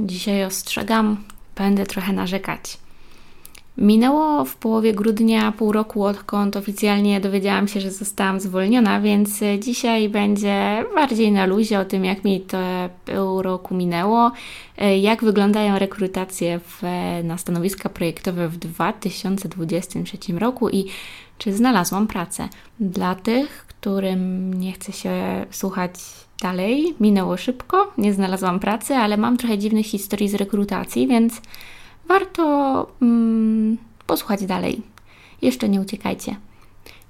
Dzisiaj ostrzegam, będę trochę narzekać. Minęło w połowie grudnia pół roku, odkąd oficjalnie dowiedziałam się, że zostałam zwolniona, więc dzisiaj będzie bardziej na luzie o tym, jak mi to pół roku minęło, jak wyglądają rekrutacje w, na stanowiska projektowe w 2023 roku i czy znalazłam pracę. Dla tych, którym nie chce się słuchać dalej, minęło szybko, nie znalazłam pracy, ale mam trochę dziwnych historii z rekrutacji, więc warto mm, posłuchać dalej. Jeszcze nie uciekajcie.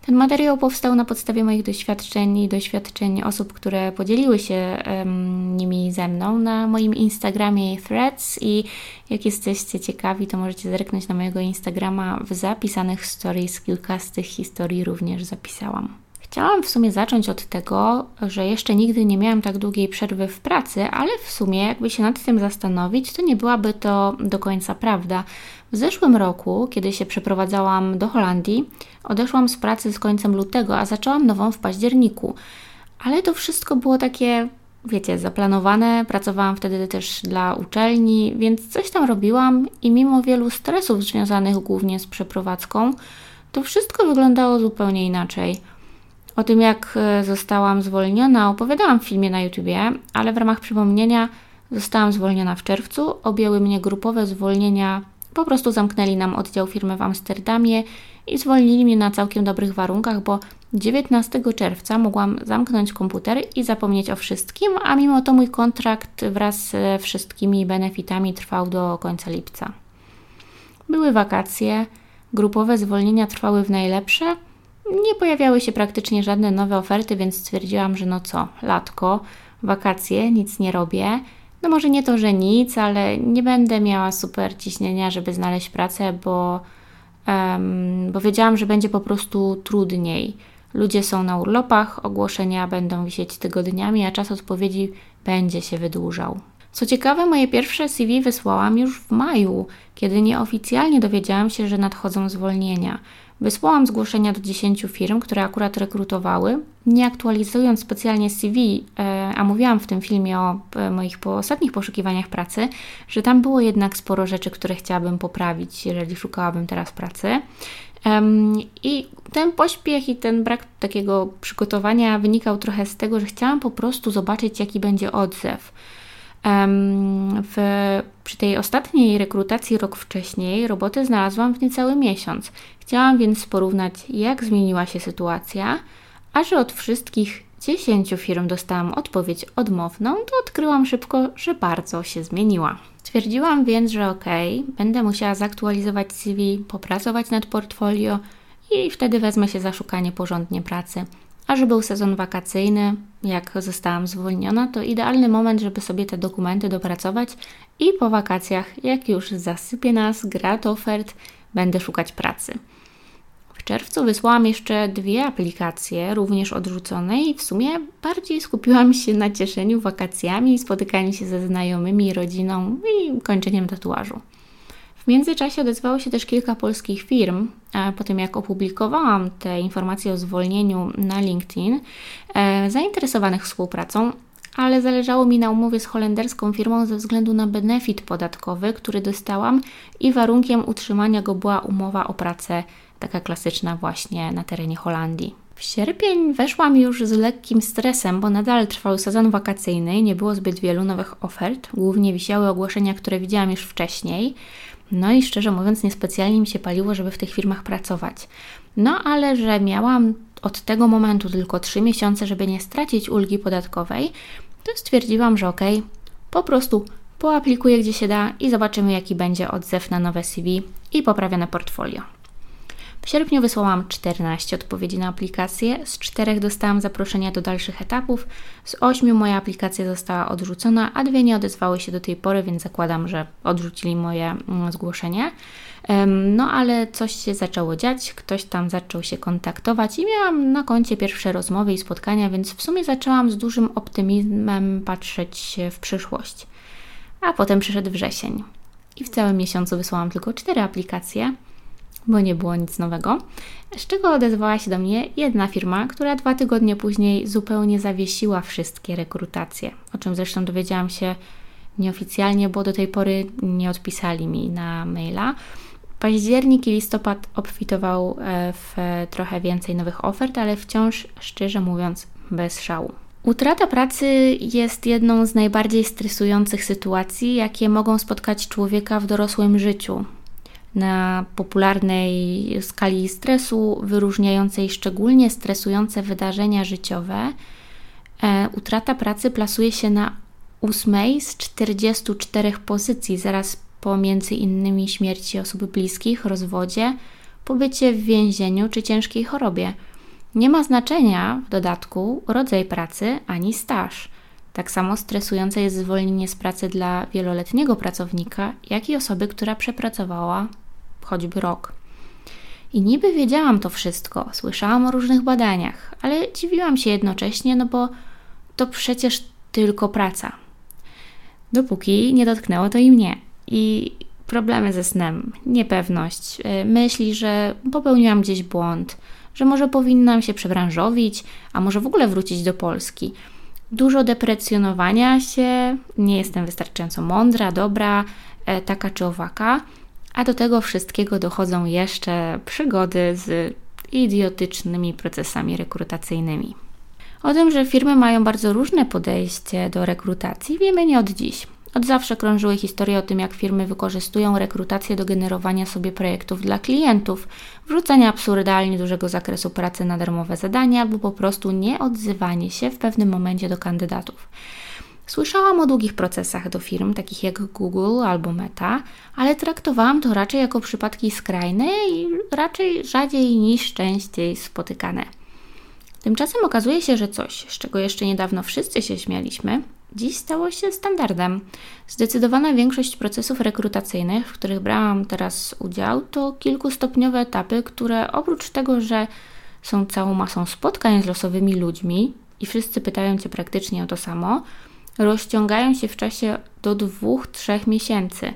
Ten materiał powstał na podstawie moich doświadczeń i doświadczeń osób, które podzieliły się um, nimi ze mną na moim Instagramie Threads i jak jesteście ciekawi, to możecie zerknąć na mojego Instagrama w zapisanych stories. Kilka z tych historii również zapisałam. Chciałam w sumie zacząć od tego, że jeszcze nigdy nie miałam tak długiej przerwy w pracy, ale w sumie, jakby się nad tym zastanowić, to nie byłaby to do końca prawda. W zeszłym roku, kiedy się przeprowadzałam do Holandii, odeszłam z pracy z końcem lutego, a zaczęłam nową w październiku. Ale to wszystko było takie, wiecie, zaplanowane. Pracowałam wtedy też dla uczelni, więc coś tam robiłam i mimo wielu stresów związanych głównie z przeprowadzką, to wszystko wyglądało zupełnie inaczej. O tym, jak e, zostałam zwolniona, opowiadałam w filmie na YouTubie, ale w ramach przypomnienia zostałam zwolniona w czerwcu. Objęły mnie grupowe zwolnienia, po prostu zamknęli nam oddział firmy w Amsterdamie i zwolnili mnie na całkiem dobrych warunkach, bo 19 czerwca mogłam zamknąć komputer i zapomnieć o wszystkim, a mimo to mój kontrakt wraz ze wszystkimi benefitami trwał do końca lipca. Były wakacje, grupowe zwolnienia trwały w najlepsze nie pojawiały się praktycznie żadne nowe oferty, więc stwierdziłam, że no co, latko, wakacje, nic nie robię. No może nie to, że nic, ale nie będę miała super ciśnienia, żeby znaleźć pracę, bo, um, bo wiedziałam, że będzie po prostu trudniej. Ludzie są na urlopach, ogłoszenia będą wisieć tygodniami, a czas odpowiedzi będzie się wydłużał. Co ciekawe, moje pierwsze CV wysłałam już w maju, kiedy nieoficjalnie dowiedziałam się, że nadchodzą zwolnienia. Wysłałam zgłoszenia do 10 firm, które akurat rekrutowały, nie aktualizując specjalnie CV, e, a mówiłam w tym filmie o e, moich ostatnich poszukiwaniach pracy, że tam było jednak sporo rzeczy, które chciałabym poprawić, jeżeli szukałabym teraz pracy. I ten pośpiech i ten brak takiego przygotowania wynikał trochę z tego, że chciałam po prostu zobaczyć, jaki będzie odzew. W, przy tej ostatniej rekrutacji rok wcześniej roboty znalazłam w niecały miesiąc. Chciałam więc porównać, jak zmieniła się sytuacja, a że od wszystkich 10 firm dostałam odpowiedź odmowną, to odkryłam szybko, że bardzo się zmieniła. Stwierdziłam więc, że ok, będę musiała zaktualizować CV, popracować nad portfolio i wtedy wezmę się za szukanie porządnie pracy. A że był sezon wakacyjny, jak zostałam zwolniona, to idealny moment, żeby sobie te dokumenty dopracować i po wakacjach, jak już zasypie nas grat ofert, będę szukać pracy. W czerwcu wysłałam jeszcze dwie aplikacje, również odrzucone, i w sumie bardziej skupiłam się na cieszeniu wakacjami, spotykaniu się ze znajomymi, rodziną i kończeniem tatuażu. W międzyczasie odezwało się też kilka polskich firm, po tym jak opublikowałam te informacje o zwolnieniu na LinkedIn, e, zainteresowanych współpracą, ale zależało mi na umowie z holenderską firmą ze względu na benefit podatkowy, który dostałam i warunkiem utrzymania go była umowa o pracę taka klasyczna właśnie na terenie Holandii. W sierpień weszłam już z lekkim stresem, bo nadal trwał sezon wakacyjny, nie było zbyt wielu nowych ofert, głównie wisiały ogłoszenia, które widziałam już wcześniej. No i szczerze mówiąc, niespecjalnie mi się paliło, żeby w tych firmach pracować. No ale że miałam od tego momentu tylko 3 miesiące, żeby nie stracić ulgi podatkowej, to stwierdziłam, że ok, po prostu poaplikuję gdzie się da i zobaczymy, jaki będzie odzew na nowe CV i poprawione portfolio. W sierpniu wysłałam 14 odpowiedzi na aplikację, z 4 dostałam zaproszenia do dalszych etapów, z 8 moja aplikacja została odrzucona, a dwie nie odezwały się do tej pory, więc zakładam, że odrzucili moje mm, zgłoszenie. No ale coś się zaczęło dziać, ktoś tam zaczął się kontaktować i miałam na koncie pierwsze rozmowy i spotkania, więc w sumie zaczęłam z dużym optymizmem patrzeć w przyszłość. A potem przyszedł wrzesień i w całym miesiącu wysłałam tylko cztery aplikacje bo nie było nic nowego. Z czego odezwała się do mnie jedna firma, która dwa tygodnie później zupełnie zawiesiła wszystkie rekrutacje, o czym zresztą dowiedziałam się nieoficjalnie, bo do tej pory nie odpisali mi na maila. Październik i listopad obfitował e, w trochę więcej nowych ofert, ale wciąż, szczerze mówiąc, bez szału. Utrata pracy jest jedną z najbardziej stresujących sytuacji, jakie mogą spotkać człowieka w dorosłym życiu. Na popularnej skali stresu, wyróżniającej szczególnie stresujące wydarzenia życiowe, e, utrata pracy plasuje się na ósmej z 44 pozycji, zaraz pomiędzy innymi śmierci osób bliskich, rozwodzie, pobycie w więzieniu czy ciężkiej chorobie. Nie ma znaczenia w dodatku rodzaj pracy ani staż. Tak samo stresujące jest zwolnienie z pracy dla wieloletniego pracownika, jak i osoby, która przepracowała choćby rok. I niby wiedziałam to wszystko, słyszałam o różnych badaniach, ale dziwiłam się jednocześnie, no bo to przecież tylko praca. Dopóki nie dotknęło to i mnie. I problemy ze snem, niepewność, y, myśli, że popełniłam gdzieś błąd, że może powinnam się przebranżowić, a może w ogóle wrócić do Polski. Dużo deprecjonowania się, nie jestem wystarczająco mądra, dobra, e, taka czy owaka, a do tego wszystkiego dochodzą jeszcze przygody z idiotycznymi procesami rekrutacyjnymi. O tym, że firmy mają bardzo różne podejście do rekrutacji, wiemy nie od dziś. Od zawsze krążyły historie o tym, jak firmy wykorzystują rekrutację do generowania sobie projektów dla klientów, wrzucania absurdalnie dużego zakresu pracy na darmowe zadania albo po prostu nieodzywanie się w pewnym momencie do kandydatów. Słyszałam o długich procesach do firm, takich jak Google albo Meta, ale traktowałam to raczej jako przypadki skrajne i raczej rzadziej niż częściej spotykane. Tymczasem okazuje się, że coś, z czego jeszcze niedawno wszyscy się śmialiśmy, dziś stało się standardem. Zdecydowana większość procesów rekrutacyjnych, w których brałam teraz udział, to kilkustopniowe etapy, które oprócz tego, że są całą masą spotkań z losowymi ludźmi i wszyscy pytają Cię praktycznie o to samo, rozciągają się w czasie do dwóch, trzech miesięcy,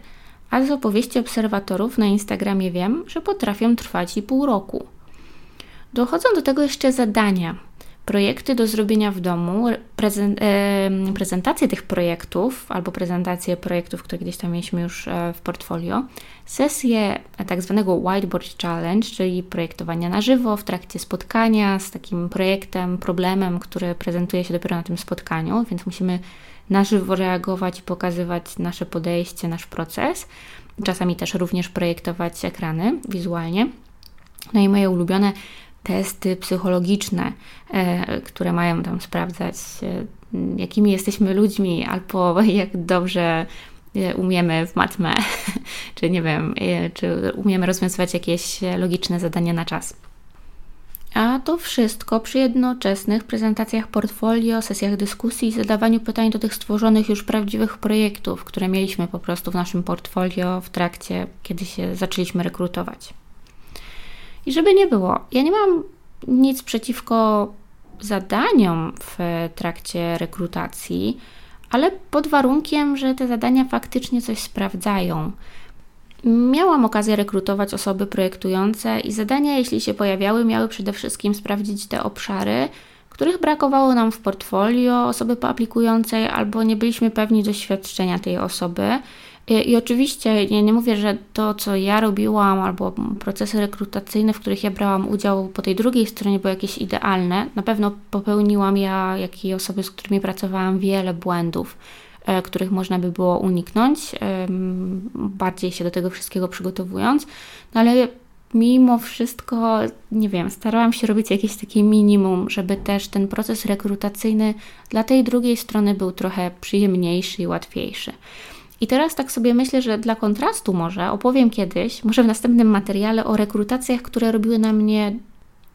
a z opowieści obserwatorów na Instagramie wiem, że potrafią trwać i pół roku. Dochodzą do tego jeszcze zadania, projekty do zrobienia w domu, prezentacje tych projektów albo prezentacje projektów, które gdzieś tam mieliśmy już e, w portfolio, sesje tak zwanego Whiteboard Challenge, czyli projektowania na żywo w trakcie spotkania z takim projektem, problemem, który prezentuje się dopiero na tym spotkaniu, więc musimy na żywo reagować i pokazywać nasze podejście, nasz proces. Czasami też również projektować ekrany wizualnie. No i moje ulubione testy psychologiczne, e, które mają tam sprawdzać, e, jakimi jesteśmy ludźmi, albo jak dobrze e, umiemy w matmę, czy nie wiem, czy umiemy rozwiązywać jakieś logiczne zadania na czas. A to wszystko przy jednoczesnych prezentacjach portfolio, sesjach dyskusji i zadawaniu pytań do tych stworzonych już prawdziwych projektów, które mieliśmy po prostu w naszym portfolio w trakcie, kiedy się zaczęliśmy rekrutować. I żeby nie było, ja nie mam nic przeciwko zadaniom w trakcie rekrutacji, ale pod warunkiem, że te zadania faktycznie coś sprawdzają. Miałam okazję rekrutować osoby projektujące i zadania, jeśli się pojawiały, miały przede wszystkim sprawdzić te obszary, których brakowało nam w portfolio osoby poaplikującej, albo nie byliśmy pewni doświadczenia tej osoby. I, I, oczywiście ja nie mówię, że to, co ja robiłam, albo procesy rekrutacyjne, w których ja brałam udział po tej drugiej stronie, były jakieś idealne. Na pewno popełniłam ja, jak i osoby, z którymi pracowałam, wiele błędów E, których można by było uniknąć, bardziej się do tego wszystkiego przygotowując, no ale mimo wszystko, nie wiem, starałam się robić jakieś takie minimum, żeby też ten proces rekrutacyjny dla tej drugiej strony był trochę przyjemniejszy i łatwiejszy. I teraz tak sobie myślę, że dla kontrastu może opowiem kiedyś, może w następnym materiale o rekrutacjach, które robiły na mnie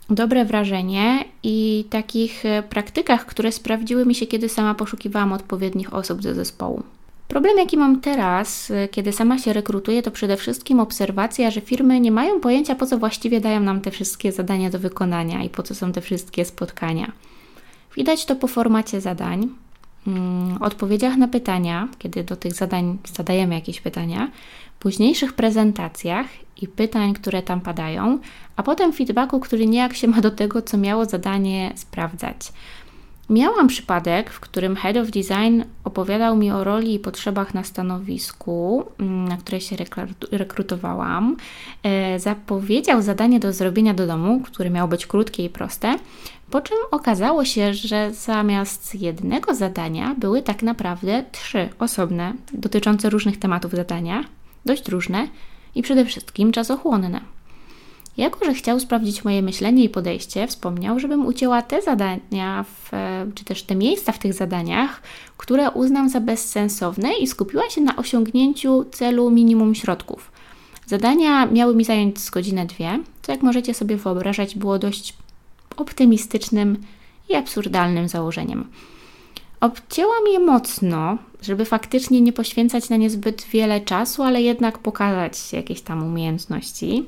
dobre wrażenie i takich e, praktykach, które sprawdziły mi się, kiedy sama poszukiwałam odpowiednich osób do zespołu. Problem, jaki mam teraz, e, kiedy sama się rekrutuję, to przede wszystkim obserwacja, że firmy nie mają pojęcia, po co właściwie dają nam te wszystkie zadania do wykonania i po co są te wszystkie spotkania. Widać to po formacie zadań, odpowiedziach na pytania, kiedy do tych zadań zadajemy jakieś pytania, późniejszych prezentacjach i pytań, które tam padają, a potem feedbacku, który niejak się ma do tego, co miało zadanie sprawdzać. Miałam przypadek, w którym Head of Design opowiadał mi o roli i potrzebach na stanowisku, mm, na które się rekrutowałam. E, zapowiedział zadanie do zrobienia do domu, które miało być krótkie i proste, po czym okazało się, że zamiast jednego zadania były tak naprawdę trzy osobne, dotyczące różnych tematów zadania, dość różne i przede wszystkim czasochłonne. Jako, że chciał sprawdzić moje myślenie i podejście, wspomniał, żebym ucięła te zadania, w, czy też te miejsca w tych zadaniach, które uznam za bezsensowne i skupiła się na osiągnięciu celu minimum środków. Zadania miały mi zająć z godzinę dwie, co jak możecie sobie wyobrażać było dość optymistycznym i absurdalnym założeniem. Obcięłam je mocno, żeby faktycznie nie poświęcać na nie zbyt wiele czasu, ale jednak pokazać jakieś tam umiejętności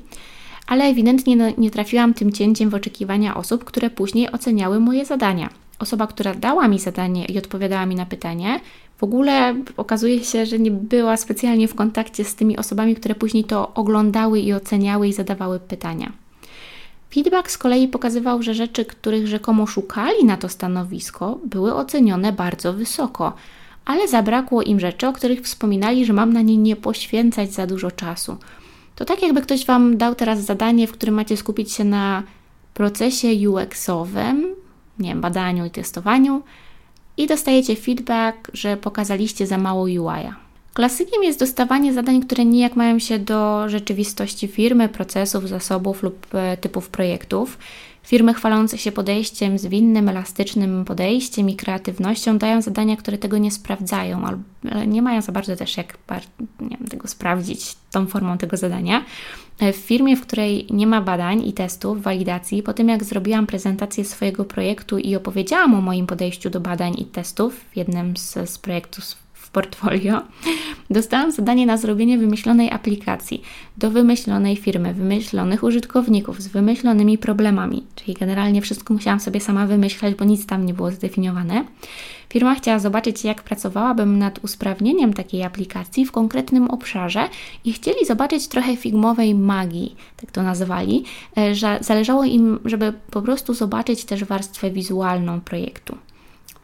ale ewidentnie no, nie trafiłam tym cięciem w oczekiwania osób, które później oceniały moje zadania. Osoba, która dała mi zadanie i odpowiadała mi na pytanie, w ogóle okazuje się, że nie była specjalnie w kontakcie z tymi osobami, które później to oglądały i oceniały i zadawały pytania. Feedback z kolei pokazywał, że rzeczy, których rzekomo szukali na to stanowisko, były ocenione bardzo wysoko, ale zabrakło im rzeczy, o których wspominali, że mam na nie nie poświęcać za dużo czasu. To tak jakby ktoś Wam dał teraz zadanie, w którym macie skupić się na procesie UX-owym, nie wiem, badaniu i testowaniu i dostajecie feedback, że pokazaliście za mało UI-a. Klasykiem jest dostawanie zadań, które nijak mają się do rzeczywistości firmy, procesów, zasobów lub e, typów projektów. Firmy chwalące się podejściem zwinnym, elastycznym podejściem i kreatywnością dają zadania, które tego nie sprawdzają, ale nie mają za bardzo też jak wiem, tego sprawdzić tą formą tego zadania. W firmie, w której nie ma badań i testów, walidacji, po tym jak zrobiłam prezentację swojego projektu i opowiedziałam o moim podejściu do badań i testów w jednym z, z projektów portfolio, dostałam zadanie na zrobienie wymyślonej aplikacji do wymyślonej firmy, wymyślonych użytkowników z wymyślonymi problemami, czyli generalnie wszystko musiałam sobie sama wymyślać, bo nic tam nie było zdefiniowane. Firma chciała zobaczyć, jak pracowałabym nad usprawnieniem takiej aplikacji w konkretnym obszarze i chcieli zobaczyć trochę figmowej magii, tak to nazywali, e, że zależało im, żeby po prostu zobaczyć też warstwę wizualną projektu.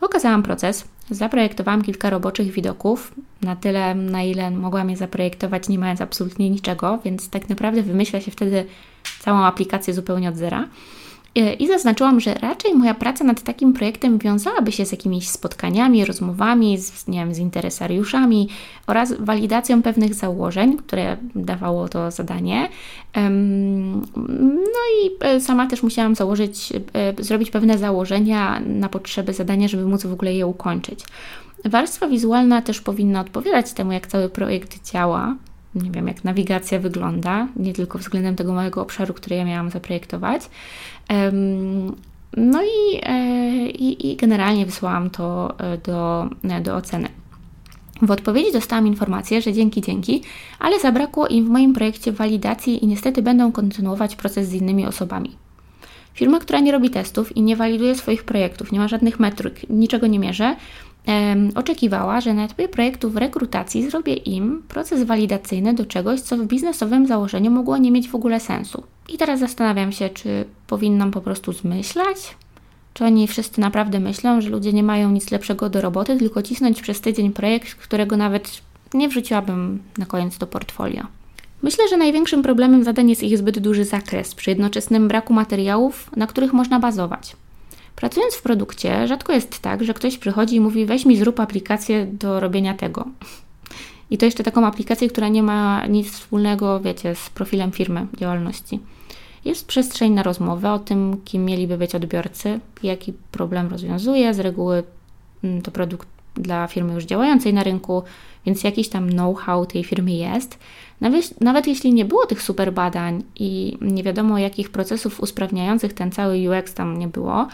Pokazałam proces, Zaprojektowałam kilka roboczych widoków, na tyle, na ile mogłam je zaprojektować, nie mając absolutnie niczego, więc tak naprawdę wymyśla się wtedy całą aplikację zupełnie od zera. E, I zaznaczyłam, że raczej moja praca nad takim projektem wiązałaby się z jakimiś spotkaniami, rozmowami, z, nie wiem, z interesariuszami oraz walidacją pewnych założeń, które dawało to zadanie. No i e, sama też musiałam założyć, e, zrobić pewne założenia na potrzeby zadania, żeby móc w ogóle je ukończyć. Warstwa wizualna też powinna odpowiadać temu, jak cały projekt działa, nie wiem, jak nawigacja wygląda, nie tylko względem tego małego obszaru, który ja miałam zaprojektować. No i, e, i, i generalnie wysłałam to e, do, e, do oceny. W odpowiedzi dostałam informację, że dzięki, dzięki, ale zabrakło im w moim projekcie walidacji i niestety będą kontynuować proces z innymi osobami. Firma, która nie robi testów i nie waliduje swoich projektów, nie ma żadnych metryk, niczego nie mierzy, oczekiwała, że na etapie projektu w rekrutacji zrobię im proces walidacyjny do czegoś, co w biznesowym założeniu mogło nie mieć w ogóle sensu. I teraz zastanawiam się, czy powinnam po prostu zmyślać? Czy oni wszyscy naprawdę myślą, że ludzie nie mają nic lepszego do roboty, tylko cisnąć przez tydzień projekt, którego nawet nie wrzuciłabym na koniec do portfolio? Myślę, że największym problemem zadań jest ich zbyt duży zakres, przy jednoczesnym braku materiałów, na których można bazować. Pracując w produkcie, rzadko jest tak, że ktoś przychodzi i mówi: weź mi zrób aplikację do robienia tego. I to jeszcze taką aplikację, która nie ma nic wspólnego, wiecie, z profilem firmy, działalności. Jest przestrzeń na rozmowę o tym, kim mieliby być odbiorcy, jaki problem rozwiązuje. Z reguły mm, to produkt dla firmy już działającej na rynku, więc jakiś tam know-how tej firmy jest. Nawet, nawet jeśli nie było tych super badań i nie wiadomo, jakich procesów usprawniających ten cały UX tam nie było,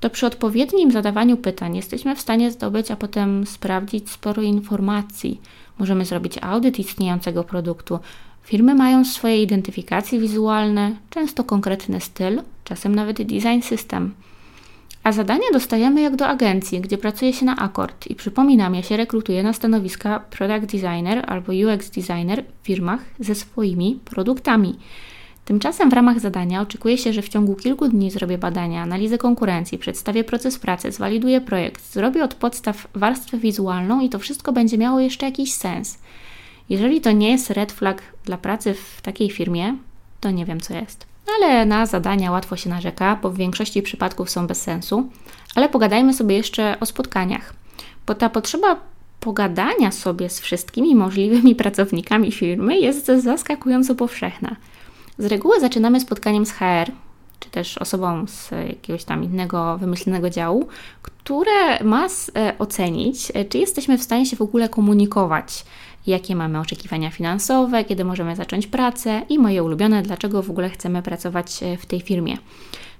to przy odpowiednim zadawaniu pytań jesteśmy w stanie zdobyć, a potem sprawdzić sporo informacji. Możemy zrobić audyt istniejącego produktu. Firmy mają swoje identyfikacje wizualne, często konkretny styl, czasem nawet design system. A zadania dostajemy jak do agencji, gdzie pracuje się na akord i przypominam, ja się rekrutuję na stanowiska product designer albo UX designer w firmach ze swoimi produktami. Tymczasem w ramach zadania oczekuje się, że w ciągu kilku dni zrobię badania, analizę konkurencji, przedstawię proces pracy, zwaliduję projekt, zrobię od podstaw warstwę wizualną i to wszystko będzie miało jeszcze jakiś sens. Jeżeli to nie jest red flag dla pracy w takiej firmie, to nie wiem co jest. Ale na zadania łatwo się narzeka, bo w większości przypadków są bez sensu. Ale pogadajmy sobie jeszcze o spotkaniach, bo ta potrzeba pogadania sobie z wszystkimi możliwymi pracownikami firmy jest zaskakująco powszechna. Z reguły zaczynamy spotkaniem z HR, czy też osobą z jakiegoś tam innego wymyślonego działu, które ma e, ocenić, e, czy jesteśmy w stanie się w ogóle komunikować, jakie mamy oczekiwania finansowe, kiedy możemy zacząć pracę i moje ulubione, dlaczego w ogóle chcemy pracować e, w tej firmie.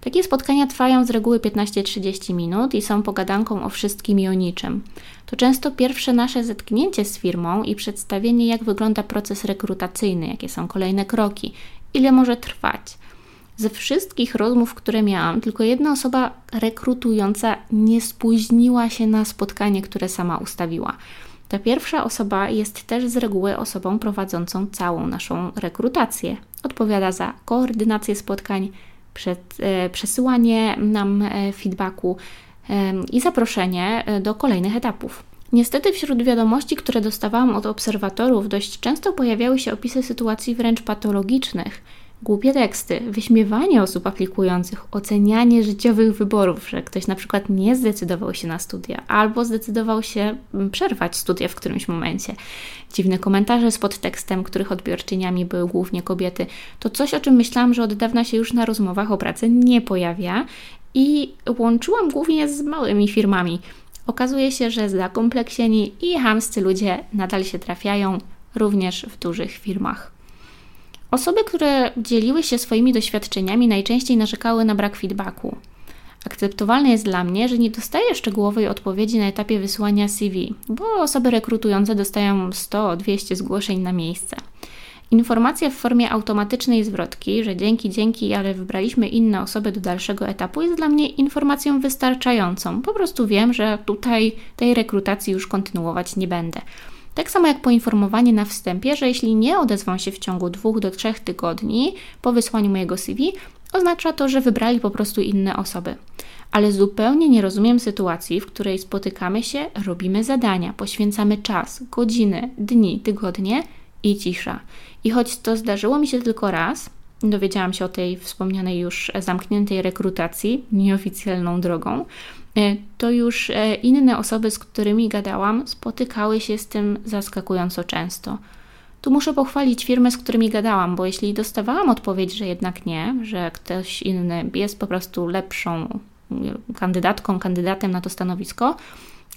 Takie spotkania trwają z reguły 15-30 minut i są pogadanką o wszystkim i o niczym. To często pierwsze nasze zetknięcie z firmą i przedstawienie, jak wygląda proces rekrutacyjny, jakie są kolejne kroki, ile może trwać. Ze wszystkich rozmów, które miałam, tylko jedna osoba rekrutująca nie spóźniła się na spotkanie, które sama ustawiła. Ta pierwsza osoba jest też z reguły osobą prowadzącą całą naszą rekrutację. Odpowiada za koordynację spotkań, e, przesyłanie nam e, feedbacku e, i zaproszenie do kolejnych etapów. Niestety wśród wiadomości, które dostawałam od obserwatorów, dość często pojawiały się opisy sytuacji wręcz patologicznych, głupie teksty, wyśmiewanie osób aplikujących, ocenianie życiowych wyborów, że ktoś na przykład nie zdecydował się na studia albo zdecydował się mm, przerwać studia w którymś momencie. Dziwne komentarze z podtekstem, których odbiorczyniami były głównie kobiety. To coś, o czym myślałam, że od dawna się już na rozmowach o pracę nie pojawia i łączyłam głównie z małymi firmami. Okazuje się, że zakompleksieni i hamscy ludzie nadal się trafiają również w dużych firmach. Osoby, które dzieliły się swoimi doświadczeniami, najczęściej narzekały na brak feedbacku. Akceptowalne jest dla mnie, że nie dostaję szczegółowej odpowiedzi na etapie wysyłania CV, bo osoby rekrutujące dostają 100-200 zgłoszeń na miejsce. Informacja w formie automatycznej zwrotki, że dzięki, dzięki, ale wybraliśmy inne osoby do dalszego etapu, jest dla mnie informacją wystarczającą. Po prostu wiem, że tutaj tej rekrutacji już kontynuować nie będę. Tak samo jak poinformowanie na wstępie, że jeśli nie odezwą się w ciągu dwóch do trzech tygodni po wysłaniu mojego CV, oznacza to, że wybrali po prostu inne osoby. Ale zupełnie nie rozumiem sytuacji, w której spotykamy się, robimy zadania, poświęcamy czas, godziny, dni, tygodnie i cisza. I choć to zdarzyło mi się tylko raz, dowiedziałam się o tej wspomnianej już zamkniętej rekrutacji nieoficjalną drogą, e, to już e, inne osoby, z którymi gadałam, spotykały się z tym zaskakująco często. Tu muszę pochwalić firmy, z którymi gadałam, bo jeśli dostawałam odpowiedź, że jednak nie, że ktoś inny jest po prostu lepszą kandydatką, kandydatem na to stanowisko,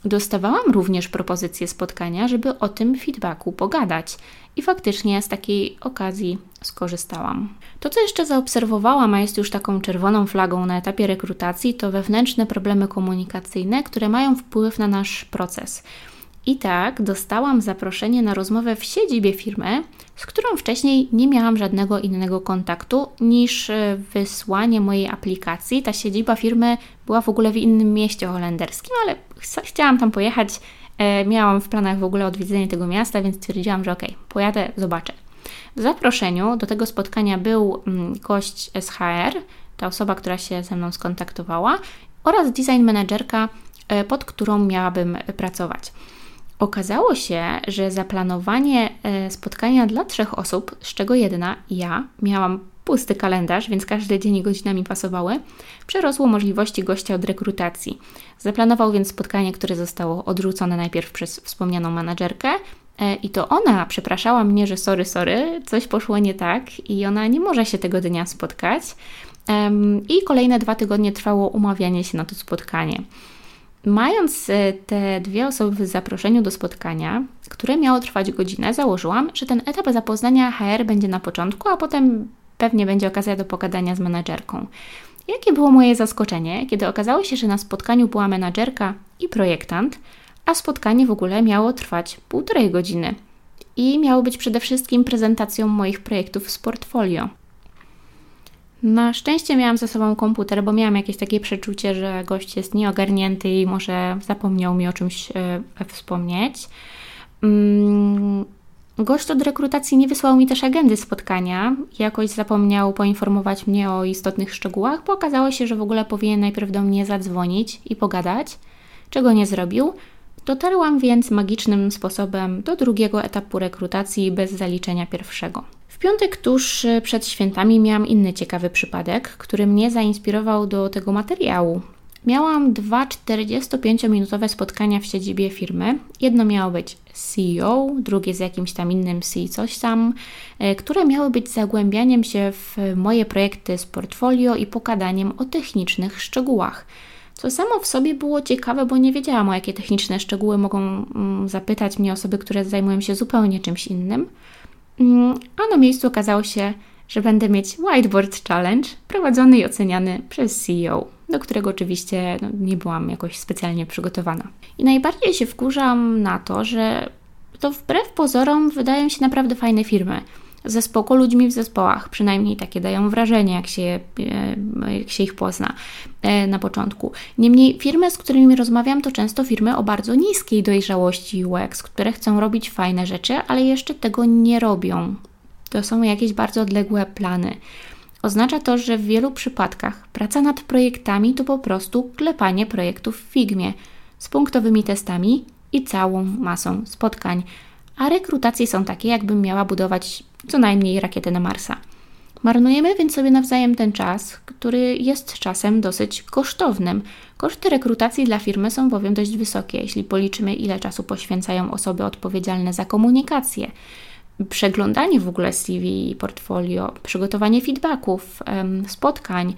Dostawałam również propozycję spotkania, żeby o tym feedbacku pogadać i faktycznie z takiej okazji skorzystałam. To, co jeszcze zaobserwowałam, a jest już taką czerwoną flagą na etapie rekrutacji, to wewnętrzne problemy komunikacyjne, które mają wpływ na nasz proces. I tak dostałam zaproszenie na rozmowę w siedzibie firmy, z którą wcześniej nie miałam żadnego innego kontaktu niż e, wysłanie mojej aplikacji. Ta siedziba firmy była w ogóle w innym mieście holenderskim, ale chciałam tam pojechać. E, miałam w planach w ogóle odwiedzenie tego miasta, więc stwierdziłam, że ok, pojadę, zobaczę. W zaproszeniu do tego spotkania był mm, gość SHR, ta osoba, która się ze mną skontaktowała, oraz design managerka, e, pod którą miałabym pracować. Okazało się, że zaplanowanie e, spotkania dla trzech osób, z czego jedna, ja, miałam pusty kalendarz, więc każdy dzień i godzina mi pasowały, przerosło możliwości gościa od rekrutacji. Zaplanował więc spotkanie, które zostało odrzucone najpierw przez wspomnianą menadżerkę, e, i to ona przepraszała mnie, że sorry, sorry, coś poszło nie tak i ona nie może się tego dnia spotkać. I kolejne dwa tygodnie trwało umawianie się na to spotkanie. Mając e, te dwie osoby w zaproszeniu do spotkania, które miało trwać godzinę, założyłam, że ten etap zapoznania HR będzie na początku, a potem pewnie będzie okazja do pogadania z menadżerką. Jakie było moje zaskoczenie, kiedy okazało się, że na spotkaniu była menadżerka i projektant, a spotkanie w ogóle miało trwać półtorej godziny i miało być przede wszystkim prezentacją moich projektów z portfolio. Na szczęście miałam ze sobą komputer, bo miałam jakieś takie przeczucie, że gość jest nieogarnięty i może zapomniał mi o czymś e, wspomnieć. Mm, Gość od rekrutacji nie wysłał mi też agendy spotkania. Jakoś zapomniał poinformować mnie o istotnych szczegółach, bo okazało się, że w ogóle powinien najpierw do mnie zadzwonić i pogadać, czego nie zrobił. Dotarłam więc magicznym sposobem do drugiego etapu rekrutacji bez zaliczenia pierwszego. Piątek tuż przed świętami miałam inny ciekawy przypadek, który mnie zainspirował do tego materiału. Miałam dwa 45-minutowe spotkania w siedzibie firmy. Jedno miało być CEO, drugie z jakimś tam innym C coś tam, e, które miały być zagłębianiem się w moje projekty z portfolio i pokadaniem o technicznych szczegółach. Co samo w sobie było ciekawe, bo nie wiedziałam o jakie techniczne szczegóły mogą mm, zapytać mnie osoby, które zajmują się zupełnie czymś innym. Mm, a na miejscu okazało się, że będę mieć Whiteboard Challenge prowadzony i oceniany przez CEO, do którego oczywiście no, nie byłam jakoś specjalnie przygotowana. I najbardziej się wkurzam na to, że to wbrew pozorom wydają się naprawdę fajne firmy ze spoko ludźmi w zespołach, przynajmniej takie dają wrażenie, jak się, e, jak się ich pozna e, na początku. Niemniej firmy, z którymi rozmawiam, to często firmy o bardzo niskiej dojrzałości UX, które chcą robić fajne rzeczy, ale jeszcze tego nie robią. To są jakieś bardzo odległe plany. Oznacza to, że w wielu przypadkach praca nad projektami to po prostu klepanie projektów w Figmie z punktowymi testami i całą masą spotkań. A rekrutacje są takie, jakbym miała budować co najmniej rakietę na Marsa. Marnujemy więc sobie nawzajem ten czas, który jest czasem dosyć kosztownym. Koszty rekrutacji dla firmy są bowiem dość wysokie, jeśli policzymy, ile czasu poświęcają osoby odpowiedzialne za komunikację, przeglądanie w ogóle CV i portfolio, przygotowanie feedbacków, spotkań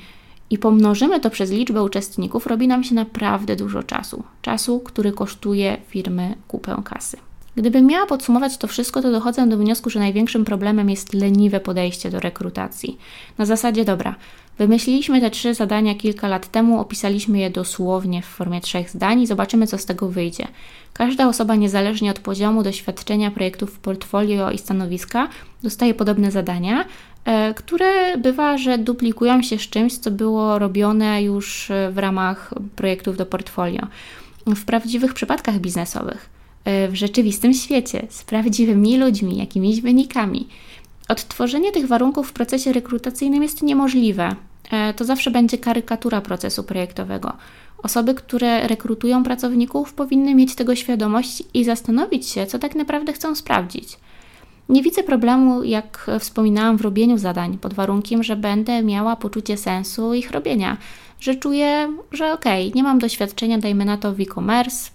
i pomnożymy to przez liczbę uczestników, robi nam się naprawdę dużo czasu. Czasu, który kosztuje firmy kupę kasy. Gdybym miała podsumować to wszystko, to dochodzę do wniosku, że największym problemem jest leniwe podejście do rekrutacji. Na zasadzie, dobra, wymyśliliśmy te trzy zadania kilka lat temu, opisaliśmy je dosłownie w formie trzech zdań i zobaczymy, co z tego wyjdzie. Każda osoba, niezależnie od poziomu doświadczenia projektów portfolio i stanowiska, dostaje podobne zadania, e, które bywa, że duplikują się z czymś, co było robione już w ramach projektów do portfolio. W prawdziwych przypadkach biznesowych w rzeczywistym świecie, z prawdziwymi ludźmi, jakimiś wynikami. Odtworzenie tych warunków w procesie rekrutacyjnym jest niemożliwe. E, to zawsze będzie karykatura procesu projektowego. Osoby, które rekrutują pracowników, powinny mieć tego świadomość i zastanowić się, co tak naprawdę chcą sprawdzić. Nie widzę problemu, jak wspominałam, w robieniu zadań, pod warunkiem, że będę miała poczucie sensu ich robienia że czuję, że okej, okay, nie mam doświadczenia, dajmy na to w e-commerce,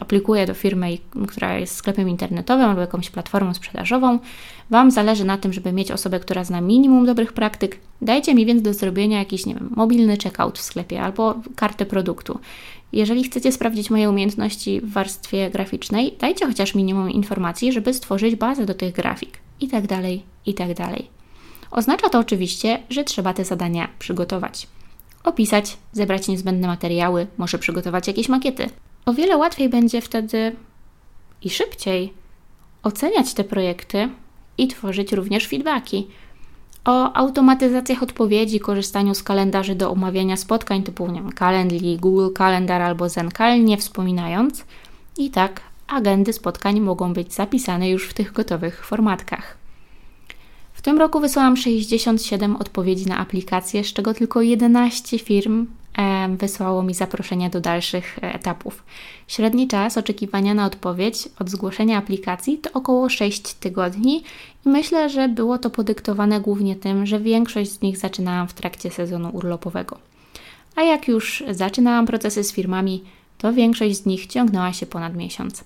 aplikuję do firmy, która jest sklepem internetowym albo jakąś platformą sprzedażową. Wam zależy na tym, żeby mieć osobę, która zna minimum dobrych praktyk. Dajcie mi więc do zrobienia jakiś, nie wiem, mobilny checkout w sklepie albo kartę produktu. Jeżeli chcecie sprawdzić moje umiejętności w warstwie graficznej, dajcie chociaż minimum informacji, żeby stworzyć bazę do tych grafik i tak dalej, i tak dalej. Oznacza to oczywiście, że trzeba te zadania przygotować opisać, zebrać niezbędne materiały, może przygotować jakieś makiety. O wiele łatwiej będzie wtedy i szybciej oceniać te projekty i tworzyć również feedbacki. O automatyzacjach odpowiedzi, korzystaniu z kalendarzy do omawiania spotkań typu nie wiem, Calendly, Google Calendar albo Zencal nie wspominając. I tak agendy spotkań mogą być zapisane już w tych gotowych formatkach tym roku wysłałam 67 odpowiedzi na aplikację, z czego tylko 11 firm wysłało mi zaproszenia do dalszych e, etapów. Średni czas oczekiwania na odpowiedź od zgłoszenia aplikacji to około 6 tygodni i myślę, że było to podyktowane głównie tym, że większość z nich zaczynałam w trakcie sezonu urlopowego. A jak już zaczynałam procesy z firmami, to większość z nich ciągnęła się ponad miesiąc.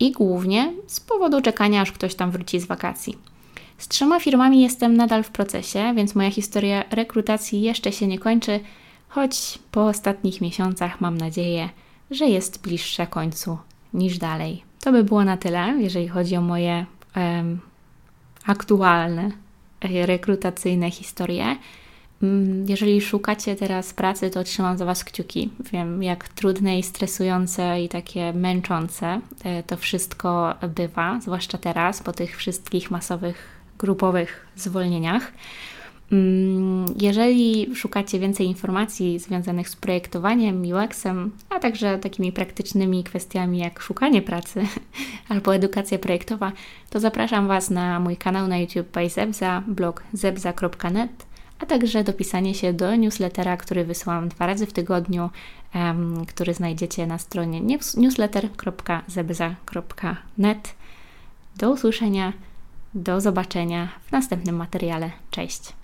I głównie z powodu czekania, aż ktoś tam wróci z wakacji. Z trzema firmami jestem nadal w procesie, więc moja historia rekrutacji jeszcze się nie kończy, choć po ostatnich miesiącach mam nadzieję, że jest bliższa końcu niż dalej. To by było na tyle, jeżeli chodzi o moje um, aktualne e, rekrutacyjne historie. Mm, jeżeli szukacie teraz pracy, to trzymam za Was kciuki. Wiem, jak trudne i stresujące i takie męczące e, to wszystko bywa, zwłaszcza teraz po tych wszystkich masowych grupowych zwolnieniach. Mm, jeżeli szukacie więcej informacji związanych z projektowaniem, UX-em, a także takimi praktycznymi kwestiami jak szukanie pracy albo edukacja projektowa, to zapraszam Was na mój kanał na YouTube by Zebza, blog zebza.net, a także dopisanie się do newslettera, który wysyłam dwa razy w tygodniu, um, który znajdziecie na stronie newsletter.zebza.net. Do usłyszenia, do zobaczenia w następnym materiale. Cześć!